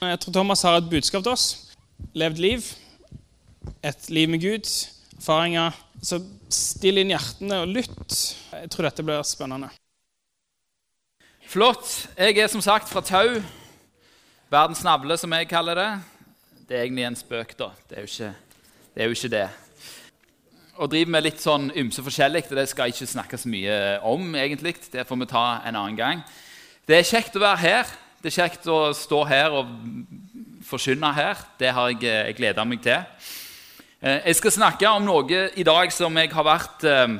Jeg tror Thomas har et budskap til oss. Levd liv. Et liv med Gud. Erfaringer. Så still inn hjertene og lytt. Jeg tror dette blir spennende. Flott. Jeg er som sagt fra Tau. Verdens navle, som jeg kaller det. Det er egentlig en spøk, da. Det er jo ikke det. Er jo ikke det. Og driver med litt sånn ymse forskjellig. Det skal jeg ikke snakke så mye om. egentlig. Det får vi ta en annen gang. Det er kjekt å være her. Det er kjekt å stå her og forkynne her. Det har jeg, jeg gleda meg til. Eh, jeg skal snakke om noe i dag som, vært, eh,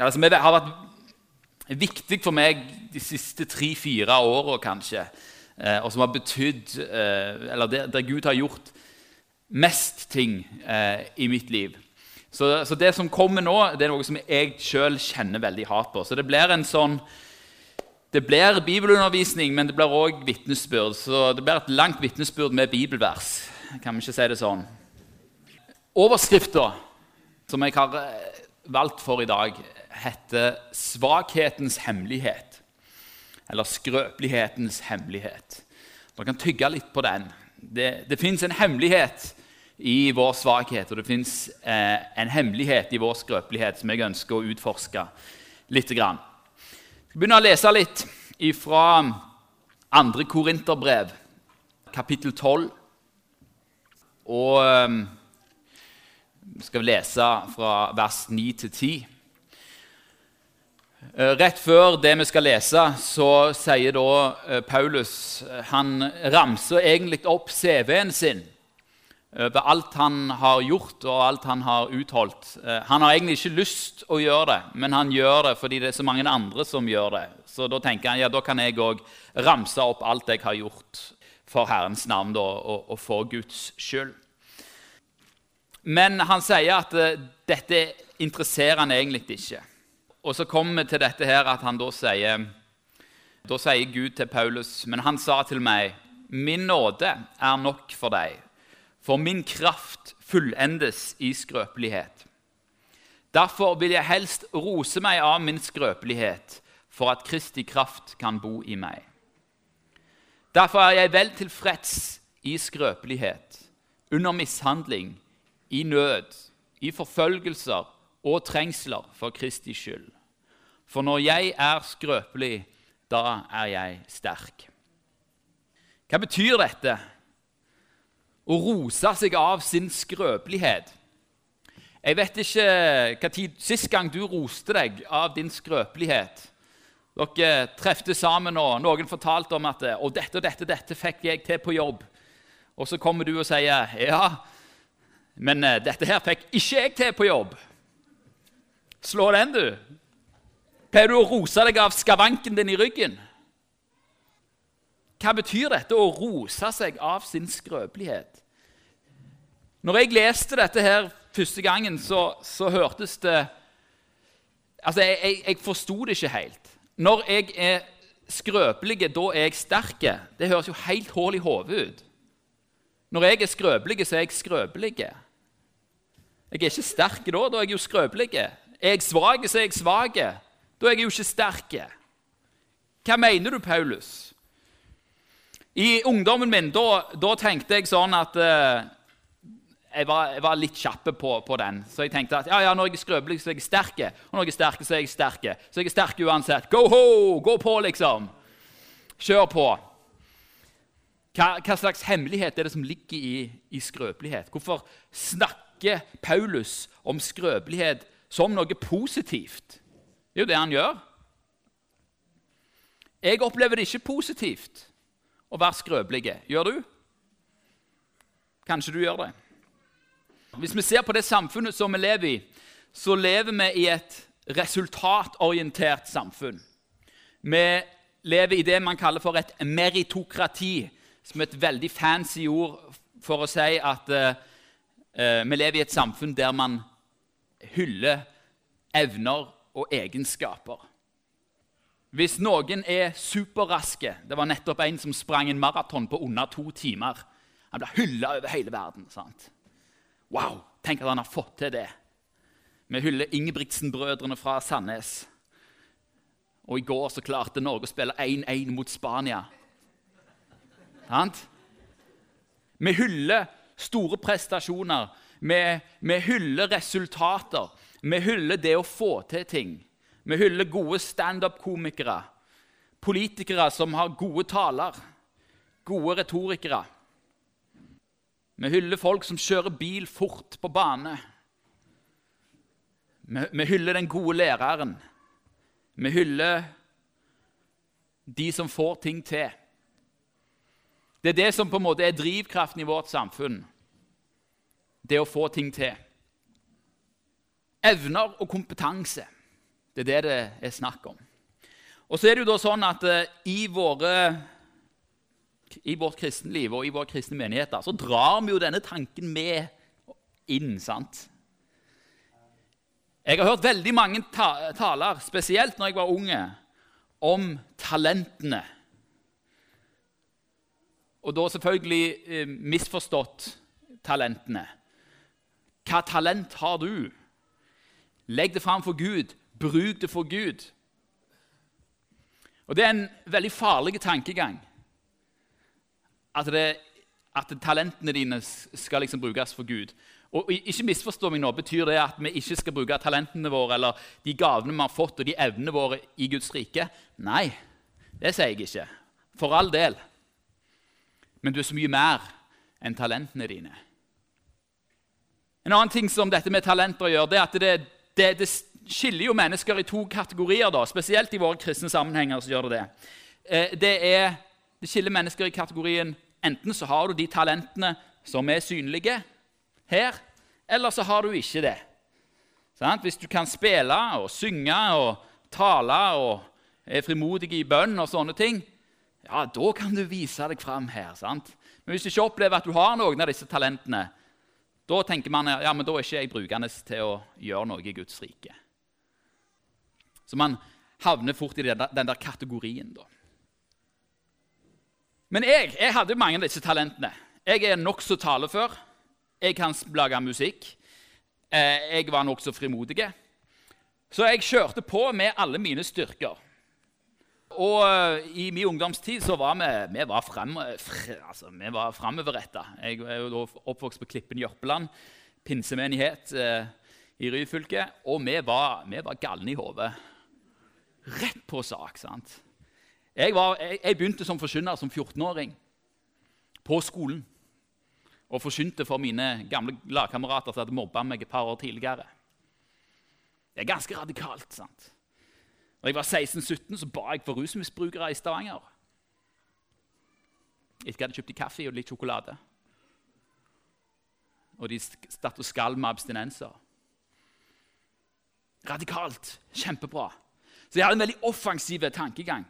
som har vært viktig for meg de siste tre-fire åra, kanskje. Eh, og som har betydd Eller der, Gud har gjort mest ting i mitt liv. Så, så, det som kommer nå, det er noe som jeg sjøl kjenner veldig hardt på. Så det blir en sånn det blir bibelundervisning, men det blir òg vitnesbyrd. Så det blir et langt vitnesbyrd med bibelvers. Kan vi ikke si det sånn? Overskrifta som jeg har eh, valgt for i dag, heter 'Svakhetens hemmelighet'. Eller 'Skrøpelighetens hemmelighet'. Dere kan tygge litt på den. Det, det fins en hemmelighet i vår svakhet, og det fins eh, en hemmelighet i vår skrøpelighet som jeg ønsker å utforske litt. Grann. Begynner å lese litt fra 2. Korinterbrev, kapittel 12. Og vi skal lese fra vers 9 til 10. Eh, rett før det vi skal lese, så sier da eh, Paulus Han ramser egentlig opp CV-en sin over alt han har gjort og alt han har utholdt. Eh, han har egentlig ikke lyst å gjøre det, men han gjør det fordi det er så mange andre som gjør det. Så da tenker han ja, da kan jeg òg ramse opp alt jeg har gjort for Herrens navn da, og, og, for Guds skyld. Men han sier at uh, dette interesserer han egentlig ikke. Og så kommer vi til dette her at han da sier Da sier Gud til Paulus, men han sa til meg, min nåde er nok for deg for min kraft fullendes i skrøpelighet. Derfor vil jeg helst rose meg av min skrøpelighet, for at Kristi kraft kan bo i meg. Derfor er jeg vel tilfreds i skrøpelighet, under mishandling, i nød, i forfølgelser og trengsler for Kristi skyld. For når jeg er skrøpelig, da er jeg sterk. Hva betyr dette? Å rose seg av sin skrøpelighet. Jeg vet ikke hva tid sist gang du roste deg av din skrøpelighet. Dere trefte sammen, og noen fortalte om at og dette og dette, dette fikk jeg til på jobb. Og så kommer du og sier ja, men eh, dette her fikk ikke jeg til på jobb. Slå den, du. Pleier du å rose deg av skavanken din i ryggen? Hva betyr dette å rose seg av sin skrøpelighet? Når jeg leste dette her første gangen, så, så hørtes det Altså, Jeg, jeg, jeg forsto det ikke helt. Når jeg er skrøpelig, da er jeg sterk. Det høres jo helt hull i hodet ut. Når jeg er skrøpelig, så er jeg skrøpelig. Jeg er ikke sterk da. Da er jeg jo skrøpelig. Er jeg svak, så er jeg svak. Da er jeg jo ikke sterk. Hva mener du, Paulus? I ungdommen min da, da tenkte jeg sånn at eh, jeg, var, jeg, var, litt kjapp på, på, den. Så jeg tenkte at ja, ja, når jeg er skrøpelig, så er jeg sterk. Og når jeg er sterk, så er jeg sterk. Så jeg er sterk uansett. Go ho! Gå på, liksom. Kjør på. Hva, hva, slags hemmelighet er det som ligger i, i skrøpelighet? Hvorfor snakker Paulus om skrøpelighet som noe positivt? Det er jo det han gjør. Jeg opplever det ikke positivt å være skrøpelige. Gjør du? Kanskje du gjør det. Hvis vi ser på det samfunnet som vi lever i, så lever vi i et resultatorientert samfunn. Vi lever i det man kaller for et meritokrati, som er et veldig fancy ord for å si at uh, vi lever i et samfunn der man hyller evner og egenskaper. Hvis noen er superraske Det var nettopp en som sprang en maraton på under to timer. Han ble hylla over hele verden. sant? Wow! Tenk at han har fått til det. Vi hyller Ingebrigtsen-brødrene fra Sandnes. Og i går så klarte Norge å spille 1-1 mot Spania. Sant? Vi hyller store prestasjoner. Vi, vi hyller resultater. Vi hyller det å få til ting. Vi hyller gode standup-komikere. Politikere som har gode taler. Gode retorikere. Vi hyller folk som kjører bil fort på bane. Vi, hyller den gode læreren. Vi hyller de som får ting til. Det er det som på en måte er drivkraften i vårt samfunn. Det å få ting til. Evner og kompetanse. Det er det det er snakk om. Og så er det jo da sånn at uh, i, våre, i vårt kristenliv og i våre kristne menigheter så drar vi jo denne tanken med inn. sant? Jeg har hørt veldig mange ta taler, spesielt når jeg var unge, om talentene. Og da selvfølgelig eh, misforstått talentene. Hva talent har du? Legg det fram for Gud. Bruk det for Gud. Og Det er en veldig farlig tankegang. At, det, at talentene dine skal liksom brukes for Gud. Og Ikke misforstå meg nå. Betyr det at vi ikke skal bruke talentene våre eller de gavene vi har fått, og de evnene våre i Guds rike? Nei, det sier jeg ikke. For all del. Men du er så mye mer enn talentene dine. En annen ting som dette med talenter gjør, det er at det, det, det skiller jo mennesker i to kategorier. da, Spesielt i våre kristne sammenhenger. så gjør Det det. Eh, det, er, det skiller mennesker i kategorien enten så har du de talentene som er synlige, her, eller så har du ikke det. Sånn? Hvis du kan spille og synge og tale og er frimodig i bønn og sånne ting, ja, da kan du vise deg fram her. sant? Men hvis du ikke opplever at du har noen av disse talentene, da tenker man ja, men da er ikke jeg brukende til å gjøre noe i Guds rike. Så man havner fort i den der, den der kategorien, da. Men jeg, jeg hadde mange av disse talentene. Jeg er nokså talefør. Jeg kan lage musikk. Eh, jeg var nokså frimodig. Så jeg kjørte på med alle mine styrker. Og eh, i min ungdomstid så var vi, vi var frem, altså, vi var framoverretta. Jeg er jo oppvokst på Klippen Jørpeland, pinsemenighet eh, i Ryfylke. Og vi var, vi var galne i hodet. Rett på sak. sant? Jeg, var, jeg, jeg begynte som forkynner som 14-åring på skolen og forkynte for mine gamle lagkamerater som hadde mobba meg et par år tidligere. Det er ganske radikalt. sant? Når jeg var 16-17, så ba jeg for rusmisbrukere i Stavanger. Jeg hadde kjøpt kaffe og litt sjokolade. Og de satt og skalv med abstinenser. Radikalt. Kjempebra. Så jeg hadde en veldig offensiv tankegang.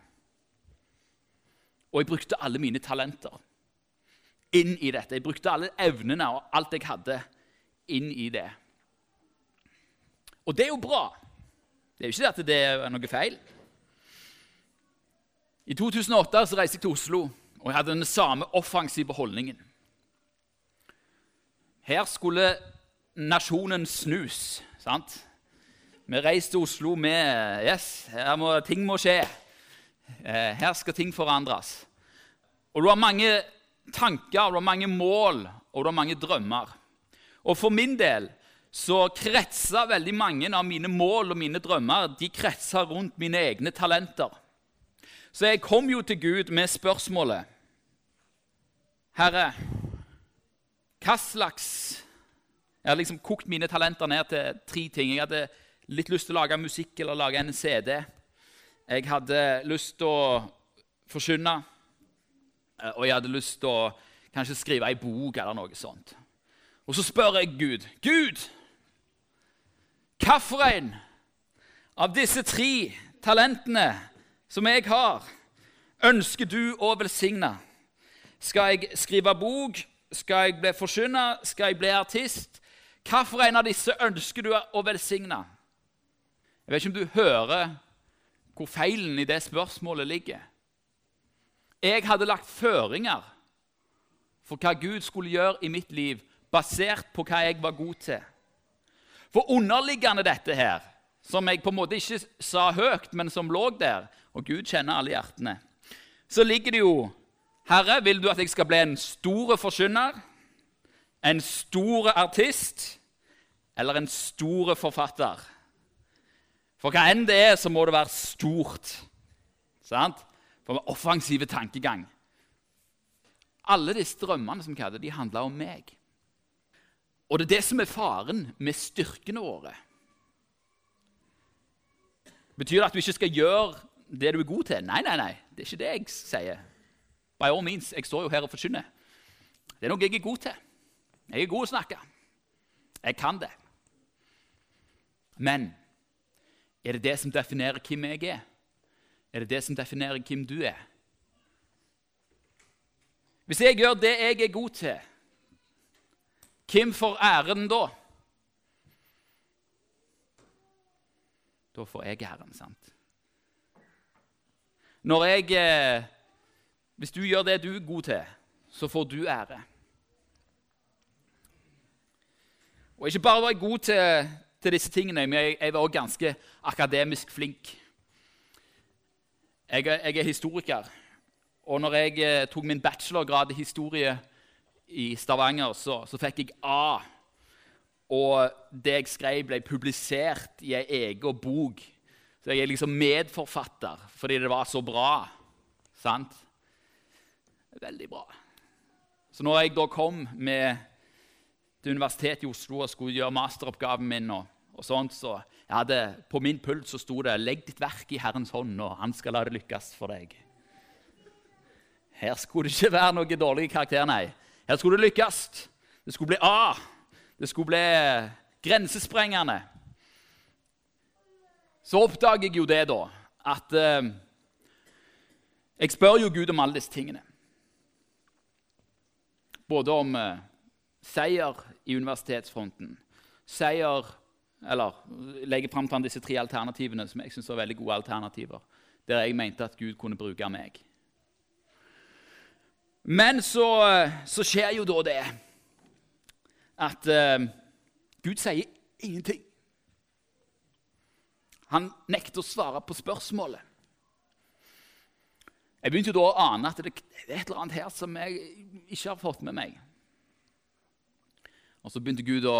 Og jeg brukte alle mine talenter inn i dette. Jeg brukte alle evnene og alt jeg hadde, inn i det. Og det er jo bra. Det er jo ikke at det er noe feil. I 2008 så reiste jeg til Oslo, og jeg hadde den samme offensive holdningen. Her skulle nasjonen snus. sant? Vi reiste til Oslo med Yes, må, ting må skje. Eh, her skal ting forandres. Og du har mange tanker, du har mange mål og du har mange drømmer. Og for min del så kretsa veldig mange av mine mål og mine drømmer de kretsa rundt mine egne talenter. Så jeg kom jo til Gud med spørsmålet Herre, hva slags Jeg har liksom kokt mine talenter ned til tre ting. Jeg hadde litt lyst til å lage musikk eller lage en CD. Jeg hadde lyst til å forkynne. Eh, og jeg hadde lyst til å kanskje skrive ei bok eller noe sånt. Og så spør jeg Gud Gud, hvilken av disse tre talentene som jeg har, ønsker du å velsigne? Skal jeg skrive bok? Skal jeg bli forkynner? Skal jeg bli artist? Hvilken av disse ønsker du å velsigne? Jeg vet ikke om du hører hvor feilen i det spørsmålet ligger. Jeg hadde lagt føringer for hva Gud skulle gjøre i mitt liv, basert på hva jeg var god til. For underliggende dette her, som jeg på en måte ikke sa høyt, men som lå der, og Gud kjenner alle hjertene, så ligger det jo Herre, vil du at jeg skal bli en stor forkynner, en stor artist eller en stor forfatter? For hva enn det er, så må det være stort. Sant? For med offensive tankegang. Alle disse drømmene som hadde, de handla om meg. Og det er det som er faren med styrkene våre. Betyr det at du ikke skal gjøre det du er god til? Nei, nei, nei. Det er ikke det jeg sier. By all means, Jeg står jo her og forkynner. Det er noe jeg er god til. Jeg er god å snakke. Jeg kan det. Men er det det som definerer hvem jeg er? Er det det som definerer hvem du er? Hvis jeg gjør det jeg er god til, hvem får æren da? Da får jeg æren, sant? Når jeg eh, Hvis du gjør det du er god til, så får du ære. Og ikke bare var jeg god til, til disse tingene, men jeg, jeg var også ganske akademisk flink. Jeg, jeg er historiker. Og når jeg eh, tok min bachelorgrad i historie i Stavanger, så, så, fikk jeg A. Og det jeg skrev, ble publisert i ei egen bok. Så jeg er liksom medforfatter fordi det var så bra. Sant? Veldig bra. Så når jeg da kom med til Universitetet i Oslo og skulle gjøre masteroppgaven min, og, og sånt, så jeg hadde, på min pult så sto det 'Legg ditt verk i Herrens hånd, og Han skal la det lykkes for deg'. Her skulle det ikke være noe dårlig karakter, nei. Her skulle det lykkes. Det skulle bli A. Det skulle bli grensesprengende. Så oppdager jeg jo det, da, at eh, Jeg spør jo Gud om alle disse tingene. Både om eh, seier i universitetsfronten, seier Eller legger fram til disse tre alternativene som jeg synes var veldig gode alternativer, der jeg mente at Gud kunne bruke meg. Men så, så skjer jo da det at uh, Gud sier ingenting. Han nekter å svare på spørsmålet. Jeg begynte jo da å ane at det er et eller annet her som jeg ikke har fått med meg. Og så begynte Gud å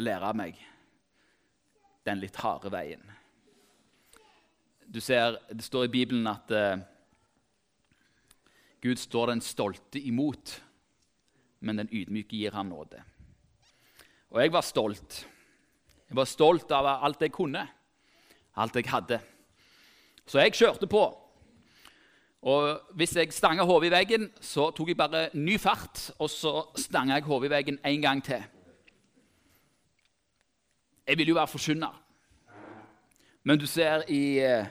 lære meg den litt harde veien. Du ser, Det står i Bibelen at uh, Gud står den stolte imot, men den ydmyke gir han nåde. Og jeg var stolt. Jeg var stolt av alt jeg kunne, alt jeg hadde. Så jeg kjørte på. Og hvis jeg stanga hodet i veggen, så tok jeg bare ny fart, og så stanga jeg hodet i veggen en gang til. Jeg ville jo være forkynner. Men du ser i uh,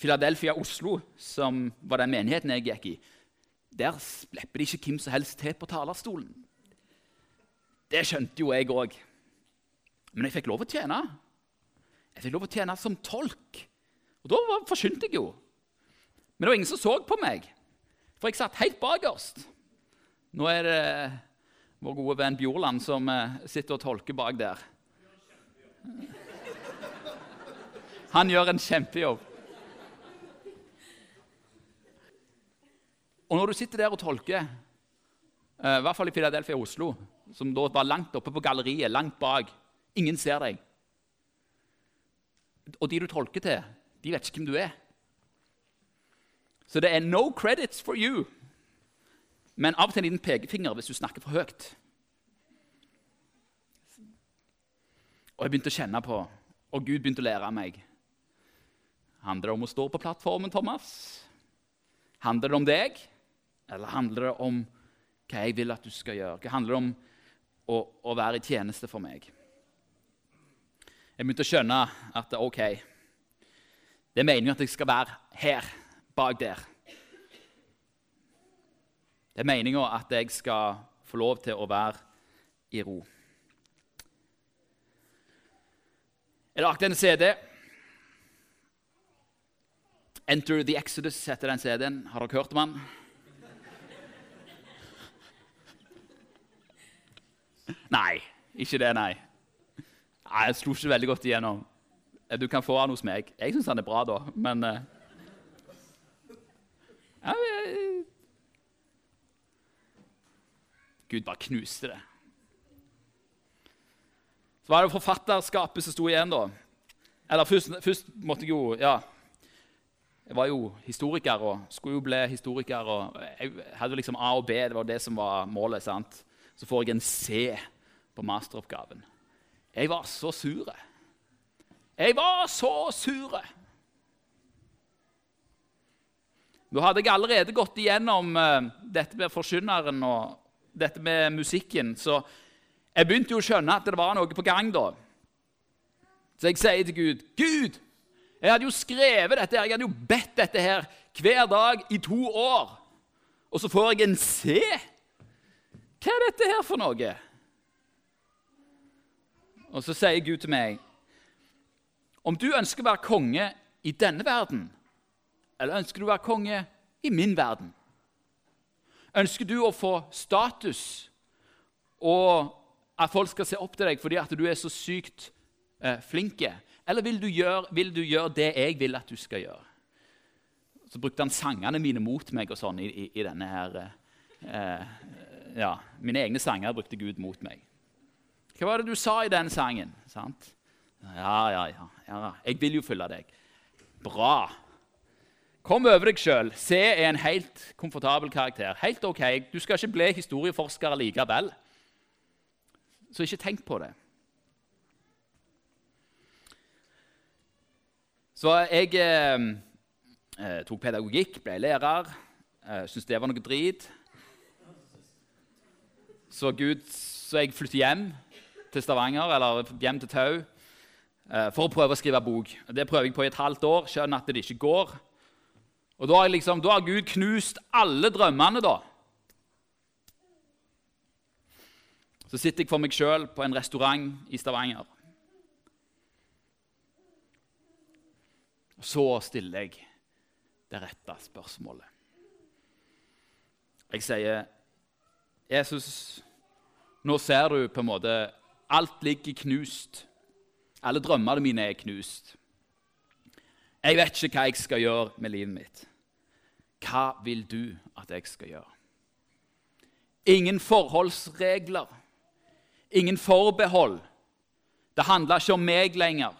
Philadelphia, Oslo, som var den menigheten jeg gikk i, der slipper de ikke hvem som helst til på talerstolen. Det skjønte jo jeg òg. Men jeg fikk lov å tjene. Jeg fikk lov å tjene som tolk. Og da forkynte jeg jo. Men det var ingen som så på meg, for jeg satt helt bakerst. Nå er det vår gode venn Bjorland som eh, sitter og tolker bak der. Han gjør en kjempejobb. Og når du sitter der og tolker, eh, i hvert fall i Philadelphia og Oslo, som da var langt oppe på galleriet, langt bak Ingen ser deg. Og de du tolker til, de vet ikke hvem du er. Så det er no credits for you. Men av og til en liten pekefinger hvis du snakker for høyt. Og jeg begynte å kjenne på, og Gud begynte å lære meg. Handler det om å stå på plattformen, Thomas? Handler det om deg, eller handler det om hva jeg vil at du skal gjøre? Hva handler det om å, å være i tjeneste for meg? Jeg begynte å skjønne at ok, det er meningen at jeg skal være her, bak der. Det er meninga at jeg skal få lov til å være i ro. Jeg lagde en CD. Enter the Exodus heter den CD-en. Har dere hørt om den? Nei, ikke det, nei. nei. Jeg slo ikke veldig godt igjennom. Du kan få den hos meg. Jeg syns den er bra, da, men uh, ja, men... Gud bare knuste det. Så var det forfatterskapet som sto igjen, da. Eller først, først måtte jeg jo Ja. Jeg var jo historiker og skulle jo bli historiker. og Jeg hadde liksom A og B, det var det som var målet. sant? Så får jeg en C på masteroppgaven. Jeg var så sur. Jeg var så sur! Da hadde jeg allerede gått igjennom uh, dette med forkynneren og dette med musikken. Så jeg begynte jo å skjønne at det var noe på gang da. Så jeg sier til Gud Gud, jeg hadde jo skrevet dette, jeg hadde jo bedt dette her hver dag i to år. Og så får jeg en C. Hva er dette her for noe? Og så sier Gud til meg Om du ønsker å være konge i denne verden, eller ønsker du å være konge i min verden? Ønsker du å få status og at folk skal se opp til deg fordi at du er så sykt eh, flinke? Eller vil du, gjøre, vil du, gjøre, det jeg vil at du skal gjøre? Så brukte han sangene mine mot meg og sånn i, i, i denne her eh, Ja, mine egne sanger brukte Gud mot meg. Hva var det du sa i den sangen? Sant? Ja, ja, ja, ja. Jeg vil jo følge deg. Bra. Kom over deg sjøl. C er en helt komfortabel karakter. Helt ok. Du skal ikke bli historieforsker likevel. Så ikke tenk på det. Så jeg eh, eh tok pedagogikk, ble lærer. Eh, Syntes det var noe drit. Så, Gud, så jeg flyttet hjem til Stavanger, eller hjem til Tau, eh, for å prøve å skrive bok. Det prøver jeg på i et halvt år. Skjønner at det ikke går. Og da liksom, da har Gud knust alle drømmene, da. Så sitter jeg for meg sjøl på en restaurant i Stavanger. Så stiller jeg det rette spørsmålet. Jeg sier, 'Jesus, nå ser du på en måte Alt ligger knust. Alle drømmene mine er knust. Jeg vet ikke hva jeg skal gjøre med livet mitt. Hva vil du at jeg skal gjøre? Ingen forholdsregler. Ingen forbehold. Det handler ikke om meg lenger.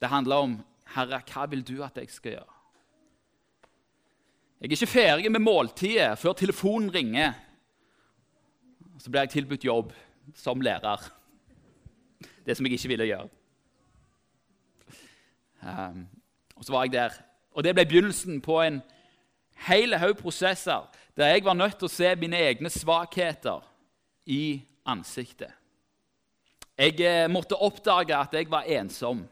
Det handler om Herre, hva vil du at jeg skal gjøre? Jeg er ikke ferdig med måltidet før telefonen ringer. Så blir jeg tilbudt jobb som lærer. Det som jeg ikke ville gjøre. Um, og så var jeg der. Og det ble begynnelsen på en hel haug prosesser der jeg var nødt til å se mine egne svakheter i ansiktet. Jeg eh, måtte oppdage at jeg var ensom.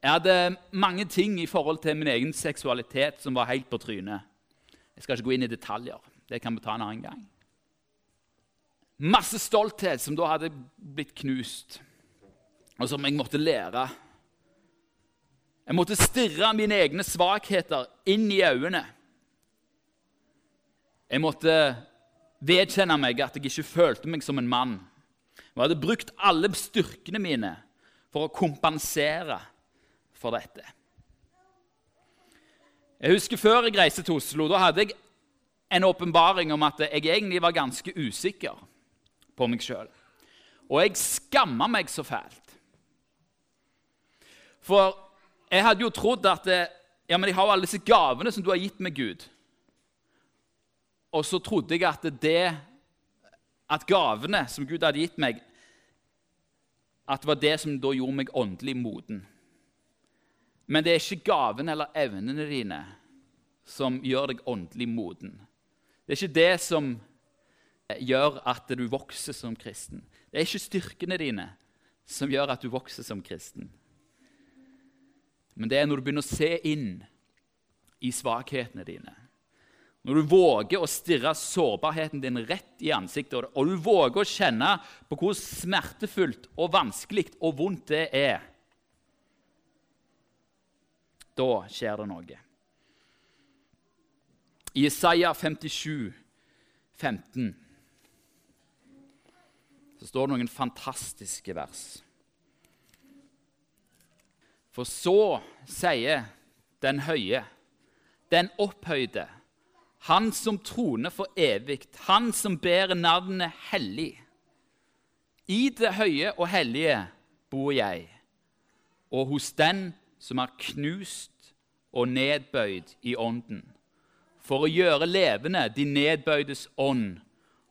Jeg hadde mange ting i forhold til min egen seksualitet som var helt på trynet. Jeg skal ikke gå inn i detaljer. Det kan vi ta en annen gang. Masse stolthet som da hadde blitt knust, og som jeg måtte lære. Jeg måtte stirre mine egne svakheter inn i øynene. Jeg måtte vedkjenne meg at jeg ikke følte meg som en mann. Jeg hadde brukt alle styrkene mine for å kompensere for dette. Jeg husker Før jeg reiste til Oslo, da hadde jeg en åpenbaring om at jeg egentlig var ganske usikker på meg sjøl. Og jeg skamma meg så fælt. For jeg hadde jo trodd at ja, men jeg har jo alle disse gavene som du har gitt meg, Gud. Og så trodde jeg at det at gavene som Gud hadde gitt meg, at det var det som da gjorde meg åndelig moden. Men det er ikke gavene eller evnene dine som gjør deg åndelig moden. Det er ikke det som gjør at du vokser som kristen. Det er ikke styrkene dine som gjør at du vokser som kristen. Men det er når du begynner å se inn i svakhetene dine. Når du våger å stirre sårbarheten din rett i ansiktet, og du våger å kjenne på hvor smertefullt og vanskelig og vondt det er, da skjer det noe. I Isaiah 57, 15 så står det noen fantastiske vers. For så sier den høye, den opphøyde, Han som troner for evig, han som bærer navnet hellig. I det høye og hellige bor jeg, og hos den som er knust og nedbøyd i ånden, for å gjøre levende de nedbøydes ånd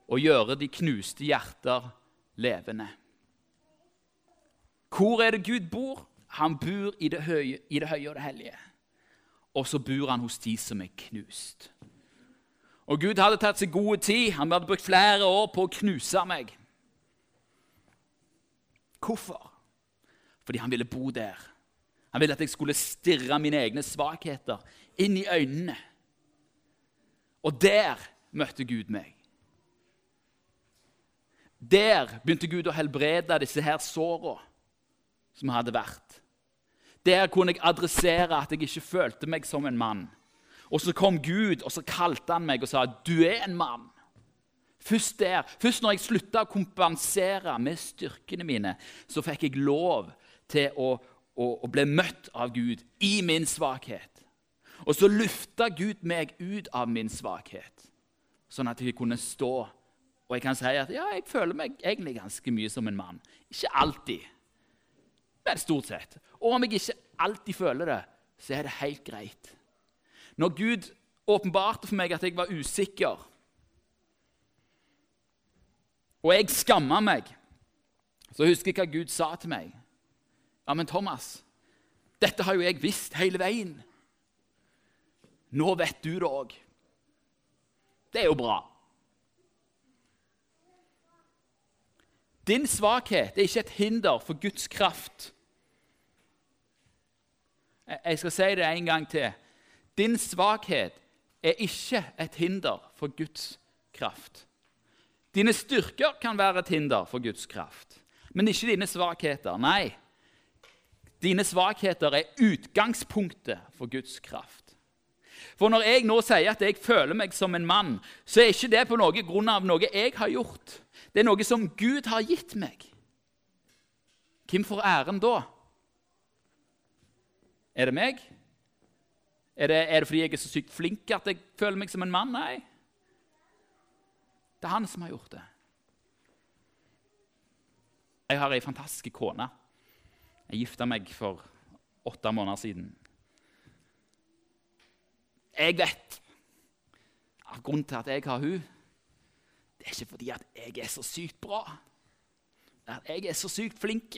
og gjøre de knuste hjerter levende. Hvor er det Gud bor? Han bor i det høye, i det høye og det hellige. Og så bor han hos de som er knust. Og Gud hadde tatt seg god tid. Han hadde brukt flere år på å knuse meg. Hvorfor? Fordi han ville bo der. Han ville at jeg skulle stirre mine egne svakheter inn i øynene. Og der møtte Gud meg. Der begynte Gud å helbrede disse her såra som hadde vært. Der kunne jeg adressere at jeg ikke følte meg som en mann. Og så kom Gud, og så kalte han meg og sa, 'Du er en mann'. Først der, først når jeg slutta å kompensere med styrkene mine, så fikk jeg lov til å, å, å bli møtt av Gud i min svakhet. Og så lufta Gud meg ut av min svakhet, sånn at jeg kunne stå. Og jeg kan si at ja, jeg føler meg egentlig ganske mye som en mann. Ikke alltid, men stort sett. Og om jeg ikke alltid føler det, så er det helt greit. Når Gud åpenbarte for meg at jeg var usikker, og jeg skamma meg, så husker jeg hva Gud sa til meg. Ja, men Thomas, dette har jo jeg visst hele veien. Nå vet du det òg. Det er jo bra. Din svakhet er ikke et hinder for Guds kraft. Jeg skal si det en gang til. Din svakhet er ikke et hinder for Guds kraft. Dine styrker kan være et hinder for Guds kraft, men ikke dine svakheter. Nei, dine svakheter er utgangspunktet for Guds kraft. For når jeg nå sier at jeg føler meg som en mann, så er ikke det på noe grunn av noe jeg har gjort. Det er noe som Gud har gitt meg. Hvem får æren da? Er det meg? Er det, er det, fordi jeg er så sykt flink at jeg føler meg som en mann? Nei. Det er han som har gjort det. Jeg har ei fantastisk kone. Jeg gifta meg for åtte måneder siden. Jeg vet at grunnen til at jeg har hun, det er ikke fordi at jeg er så sykt bra. Det er At jeg er så sykt flink.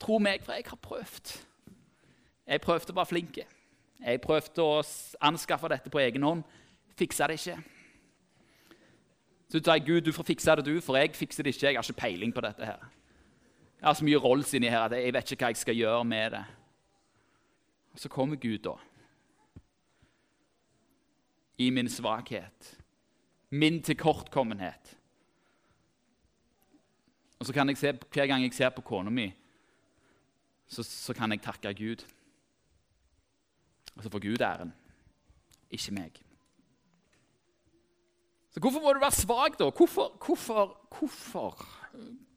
Tro meg, for jeg har prøvd. Jeg prøvde å være flink. Jeg prøvde å anskaffe dette på egen hånd. Fiksa det ikke. Så sa jeg Gud, du får fikse det, du, for jeg fikser det ikke. Jeg har ikke peiling på dette. her. Jeg har så mye rolls inni her at jeg vet ikke hva jeg skal gjøre med det. Og Så kommer Gud, da. I min svakhet. Min tilkortkommenhet. Og så kan jeg se, Hver gang jeg ser på kona mi, så, så kan jeg takke Gud. Og så får Gud æren, ikke meg. Så Hvorfor må du være svak, da? Hvorfor, hvorfor, hvorfor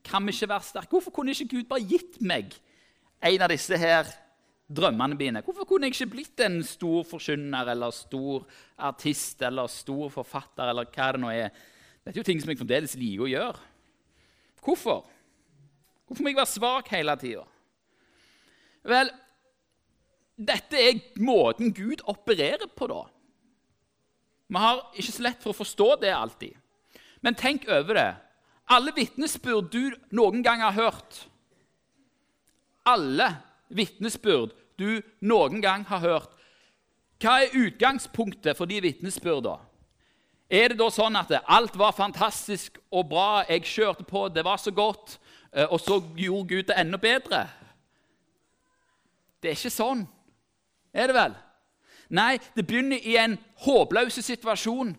kan vi ikke være sterke? Hvorfor kunne ikke Gud bare gitt meg en av disse her drømmene mine? Hvorfor kunne jeg ikke blitt en stor forkynner eller stor artist eller stor forfatter eller hva det nå er? Dette er jo ting som jeg fremdeles liker å gjøre. Hvorfor? Hvorfor må jeg være svak hele tida? Vel, dette er måten Gud opererer på, da. Vi har ikke så lett for å forstå det alltid. Men tenk over det. Alle vitnesbyrd du noen gang har hørt Alle vitnesbyrd du noen gang har hørt. Hva er utgangspunktet for de vitnesbyrdene? Er det da sånn at alt var fantastisk og bra, jeg kjørte på, det var så godt, eh, og så gjorde Gud det enda bedre? Det er ikke sånn. Er det vel? Nei, det begynner i en håpløs situasjon.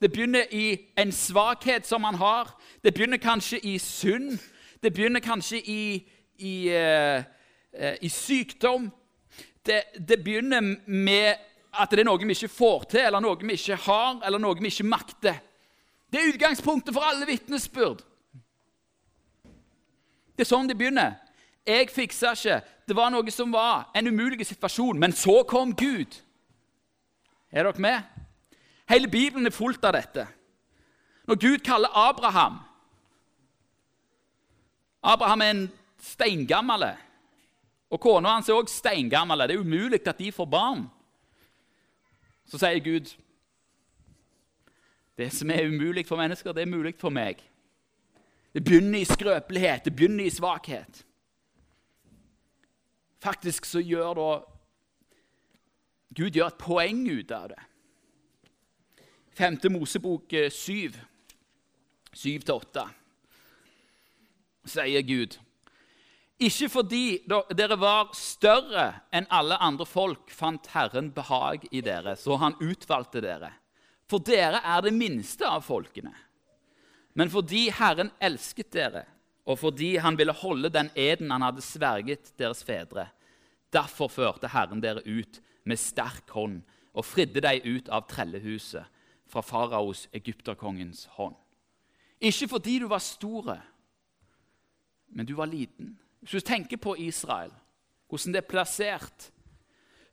Det begynner i en svakhet som man har. Det begynner kanskje i synd. Det begynner kanskje i, i, uh, i sykdom. Det, det, begynner med at det er noe vi ikke får til, eller noe vi ikke har, eller noe vi ikke makter. Det er utgangspunktet for alle vitnesbyrd. Det er sånn det begynner. Jeg fiksa ikke. Det var noe som var en umulig situasjon. Men så kom Gud. Er dere med? Hele Bibelen er fullt av dette. Når Gud kaller Abraham Abraham er en steingammel, og kona hans er også steingammel. Det er umulig at de får barn. Så sier Gud det som er umulig for mennesker, det er mulig for meg. Det begynner i skrøpelighet, det begynner i svakhet. Faktisk så gjør da Gud gjør et poeng ut av det. Femte Mosebok 7, 7-8, sier Gud ikke fordi dere var større enn alle andre folk, fant Herren behag i dere, så han utvalgte dere. For dere er det minste av folkene. Men fordi Herren elsket dere, og fordi han ville holde den eden han hadde sverget deres fedre, derfor førte Herren dere ut med sterk hånd og fridde deg ut av trellehuset fra faraos, egypterkongens hånd. Ikke fordi du var store, men du var liten. Hvis du tenker på Israel, hvordan det er plassert,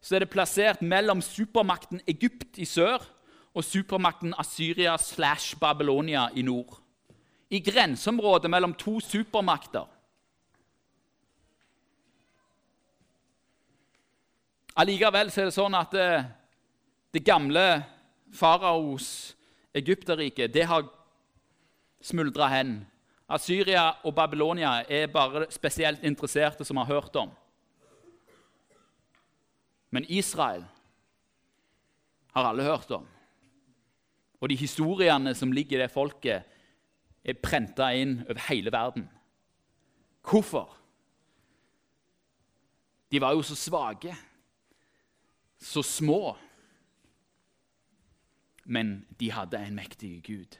så er det plassert mellom supermakten Egypt i sør og supermakten Assyria slash Babylonia i nord. I grenseområdet mellom to supermakter. Allikevel er det sånn at det, eh, det gamle faraos Egypterrike det har smuldra hen. Assyria og Babylonia er bare spesielt interesserte som har hørt om. Men Israel har alle hørt om. Og de historiene som ligger i det folket, er prenta inn over hele verden. Hvorfor? De var jo så svake, så små. Men de hadde en mektig Gud.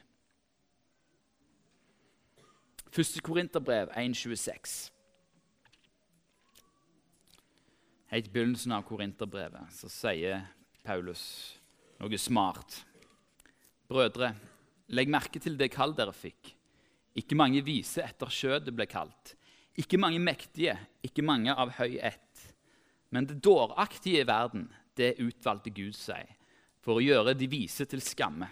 Første Korinterbrev 1,26. Helt i begynnelsen av Korinterbrevet så sier Paulus noe smart. Brødre, legg merke til det kall dere fikk. Ikke mange vise etter skjødet ble kalt. Ikke mange mektige, ikke mange av høy ett. Men det dåraktige i verden, det utvalgte Gud seg, for å gjøre de vise til skamme.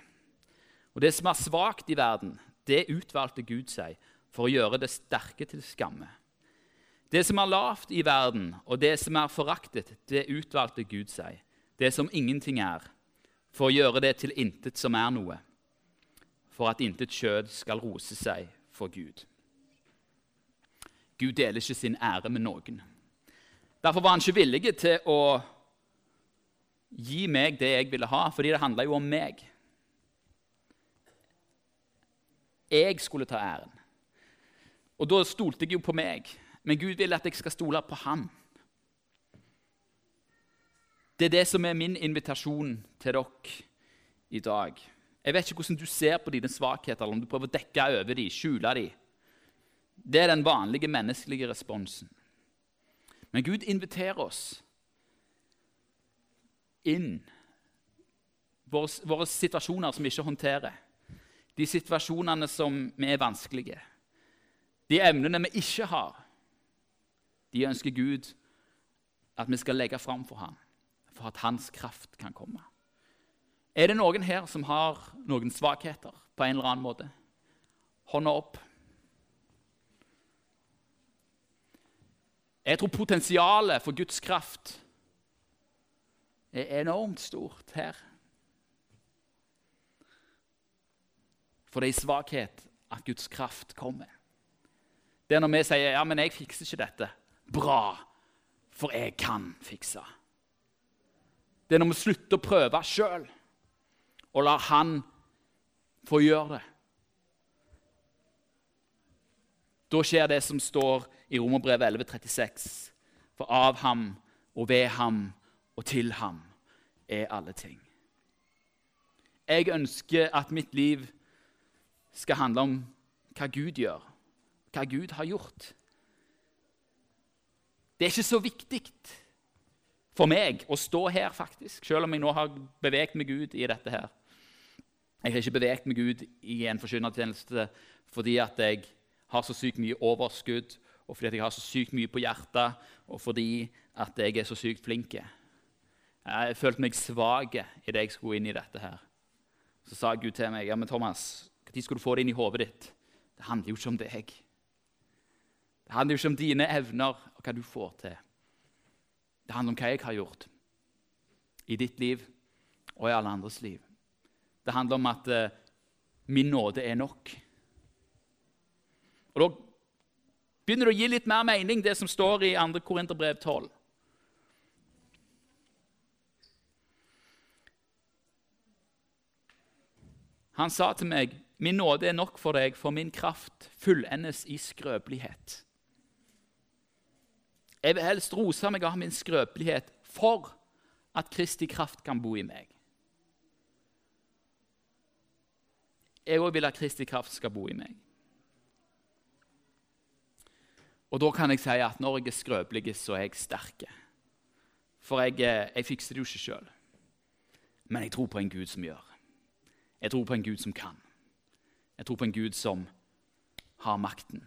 Og det som er svakt i verden, det utvalgte Gud seg, for å gjøre det sterke til skamme. Det som er lavt i verden, og det som er foraktet, det utvalgte Gud seg, det som ingenting er, for å gjøre det til intet som er noe, for at intet kjød skal rose seg for Gud. Gud deler ikke sin ære med noen. Derfor var han ikke villig til å gi meg det jeg ville ha, fordi det handla jo om meg. Jeg skulle ta æren. Og da stolte jeg jo på meg. Men Gud vil at jeg skal stole på ham. Det er det som er min invitasjon til dere i dag. Jeg vet ikke hvordan du ser på dine svakheter, eller om du prøver å dekke over dem, skjule dem. Det er den vanlige menneskelige responsen. Men Gud inviterer oss inn. Våre, våre situasjoner som vi ikke håndterer. De situasjonene som vi er vanskelige. De evnene vi ikke har, de ønsker Gud at vi skal legge fram for ham, for at hans kraft kan komme. Er det noen her som har noen svakheter på en eller annen måte? Hånda opp. Jeg tror potensialet for Guds kraft er enormt stort her. For det er i svakhet at Guds kraft kommer. Det er når vi sier ja, men jeg fikser ikke dette. Bra, for jeg kan fikse. Det er når vi slutter å prøve sjøl og lar Han få gjøre det. Da skjer det som står i Romerbrevet 11,36. For av ham og ved ham og til ham er alle ting. Jeg ønsker at mitt liv skal handle om hva Gud gjør, hva Gud har gjort. Det er ikke så viktig for meg å stå her, faktisk, selv om jeg nå har beveget meg ut i dette her. Jeg har ikke beveget meg ut i en forkynnertjeneste fordi at jeg har så sykt mye overskudd, og fordi at jeg har så sykt mye på hjertet, og fordi at jeg er så sykt flink. Jeg følte meg svak idet jeg skulle inn i dette her. Så sa Gud til meg ja, men Thomas, når skal du få det inn i hodet ditt? Det handler jo ikke om deg. Det handler jo ikke om dine evner og hva du får til. Det handler om hva jeg har gjort i ditt liv og i alle andres liv. Det handler om at uh, min nåde er nok. Og Da begynner det å gi litt mer mening, det som står i 2. Korinterbrev 12. Han sa til meg, 'Min nåde er nok for deg, for min kraft fullendes i skrøpelighet.' Jeg vil helst rose meg av min skrøpelighet for at Kristi kraft kan bo i meg. Jeg òg vil at Kristi kraft skal bo i meg. Og da kan jeg si at når jeg er skrøpelig, så er jeg sterk. For jeg, eh, jeg fikser det jo ikke sjøl. Men jeg tror på en Gud som gjør. Jeg tror på en Gud som kan. Jeg tror på en Gud som har makten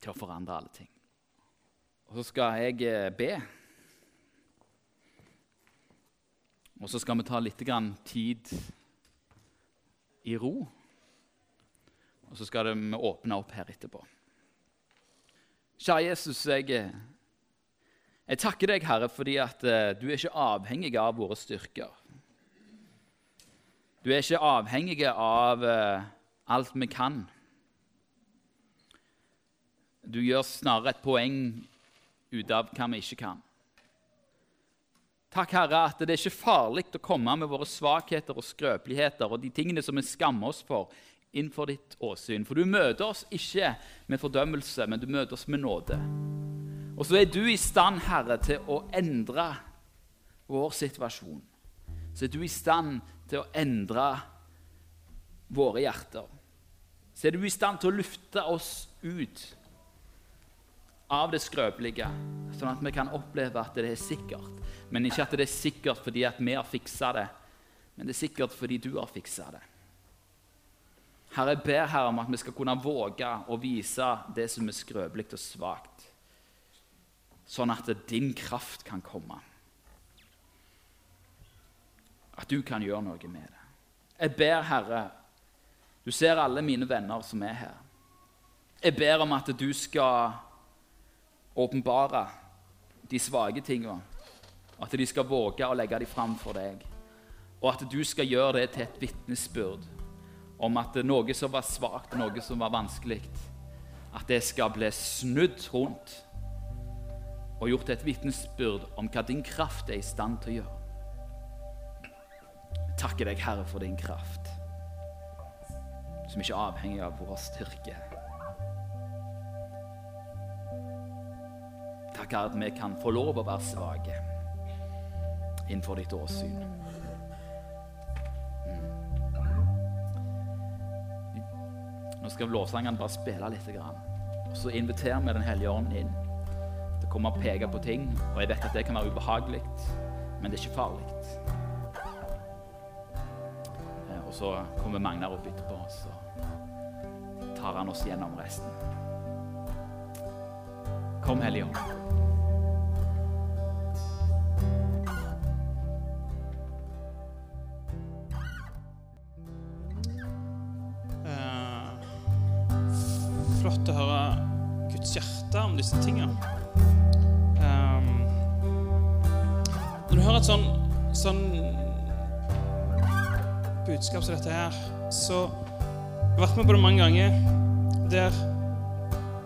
til å forandre alle ting. Og så skal jeg eh, be. Og så skal vi ta litt tid i ro. Og så skal vi åpne opp her etterpå. Kjære Jesus, jeg, eh, jeg takker deg, Herre, fordi at uh, du er ikke avhengig av våre styrker. Du er ikke avhengig av uh, alt vi kan. Du gjør snarere et poeng ut av hva vi ikke kan. Takk, Herre, at det er ikke farlig å komme med våre svakheter og skrøpeligheter og de tingene som vi skammer oss for, innenfor ditt åsyn. For du møter oss ikke med fordømmelse, men du møter oss med nåde. Og så er du i stand, Herre, til å endre vår situasjon. Så er du i stand til å endre våre hjerter. Så er du i stand til å lufte oss ut av det skrøpelige, sånn at vi kan oppleve at det er sikkert. Men ikke at det er sikkert fordi vi har fiksa det, men det er sikkert fordi du har fiksa det. Herre, jeg ber Herre om at vi skal kunne våge å vise det som er skrøpelig og svakt, sånn at din kraft kan komme. At du kan gjøre noe med det. Jeg ber, Herre Du ser alle mine venner som er her. Jeg ber om at du skal åpenbare de svake tingene. At de skal våge å legge dem fram for deg. Og at du skal gjøre det til et vitnesbyrd om at noe som var svakt, noe som var vanskelig, at det skal bli snudd rundt og gjort et vitnesbyrd om hva din kraft er i stand til å gjøre. Takker deg, Herre, for din kraft, som ikke er avhengig av vår styrke. Takk at vi kan få lov å være svake innenfor ditt åsyn. Nå skal lovsangene bare spille litt. Og så inviterer vi Den hellige ånd inn til å komme og peke på ting. Og jeg vet at det kan være ubehagelig, men det er ikke farlig. Eh, og så kommer Magnar opp etterpå, og tar han oss gjennom resten. Kom, Hellige Ånd. Disse tingene. Um, når du hører et sånn, sånn budskap som dette her, så jeg har vært med på det mange ganger der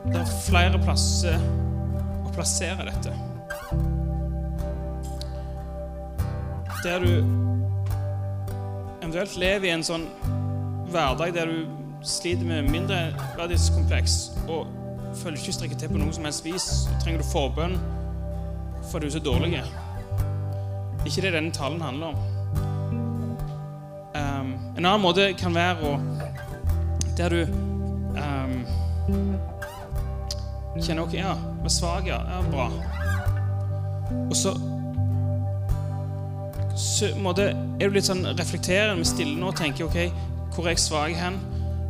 det er flere plasser å plassere dette. Der du eventuelt lever i en sånn hverdag der du sliter med mindreverdighetskompleks og føler ikke strekker til på noe som helst vis, så trenger du forbønn for du er så dårlig. Det er ikke det denne talen handler om. Um, en annen måte kan være å Der du um, kjenner OK, ja, var svak, ja. ja bra. Og så så måte, er du litt sånn reflekterende, stille nå og tenker OK, hvor er jeg svak hen?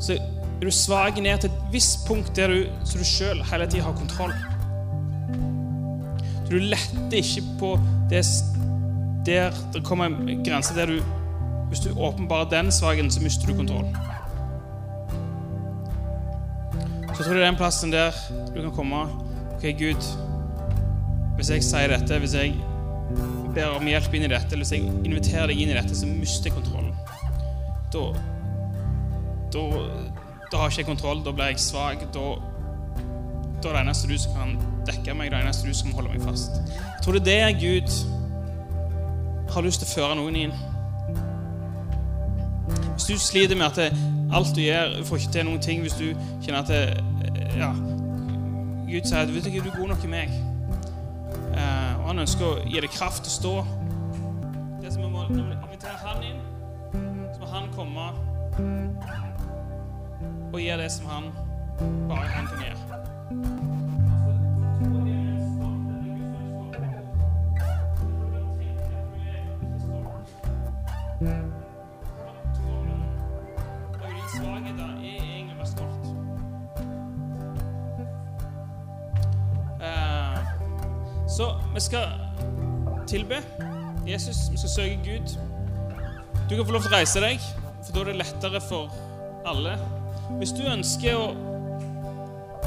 Så er du svak ned til et visst punkt der du, så du sjøl hele tida har kontroll. Så du letter ikke på det der det kommer en grense der du Hvis du åpenbarer den svakheten, så mister du kontroll. Så jeg du det er den plassen der du kan komme. Ok, Gud, hvis jeg sier dette, hvis jeg ber om hjelp inn i dette, eller hvis jeg inviterer deg inn i dette, så mister jeg kontrollen. Da, da, da har ikke jeg kontroll. Da blir jeg svak. Da, da er det eneste du som kan dekke meg, det eneste du som holder meg fast. Jeg tror det er det Gud har lyst til å føre noen inn. Hvis du sliter med at alt du gjør, får ikke til noen ting Hvis du kjenner at det, ja, Gud sier at vet du, ikke, du er god nok i meg. Eh, og han ønsker å gi deg kraft til å stå. Det som vi må, Når vi inviterer han inn, så må han komme og gjør det som han bare han kan gjøre. Eh, Så vi skal tilbe Jesus, vi skal søke Gud. Du kan få lov til å reise deg, for da er det lettere for alle. Hvis du ønsker å,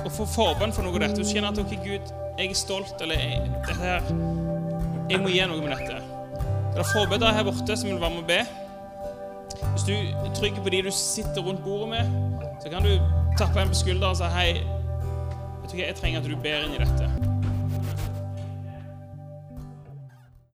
å få forbønn for noe av dette, du kjenner at ok, Gud, jeg er stolt, eller jeg, det her, jeg må gjøre noe med dette. Det er forbedere her borte som vil være med å be. Hvis du er trygg på de du sitter rundt bordet med, så kan du tappe en på skulderen og si hei, vet du hva, jeg trenger at du ber inn i dette.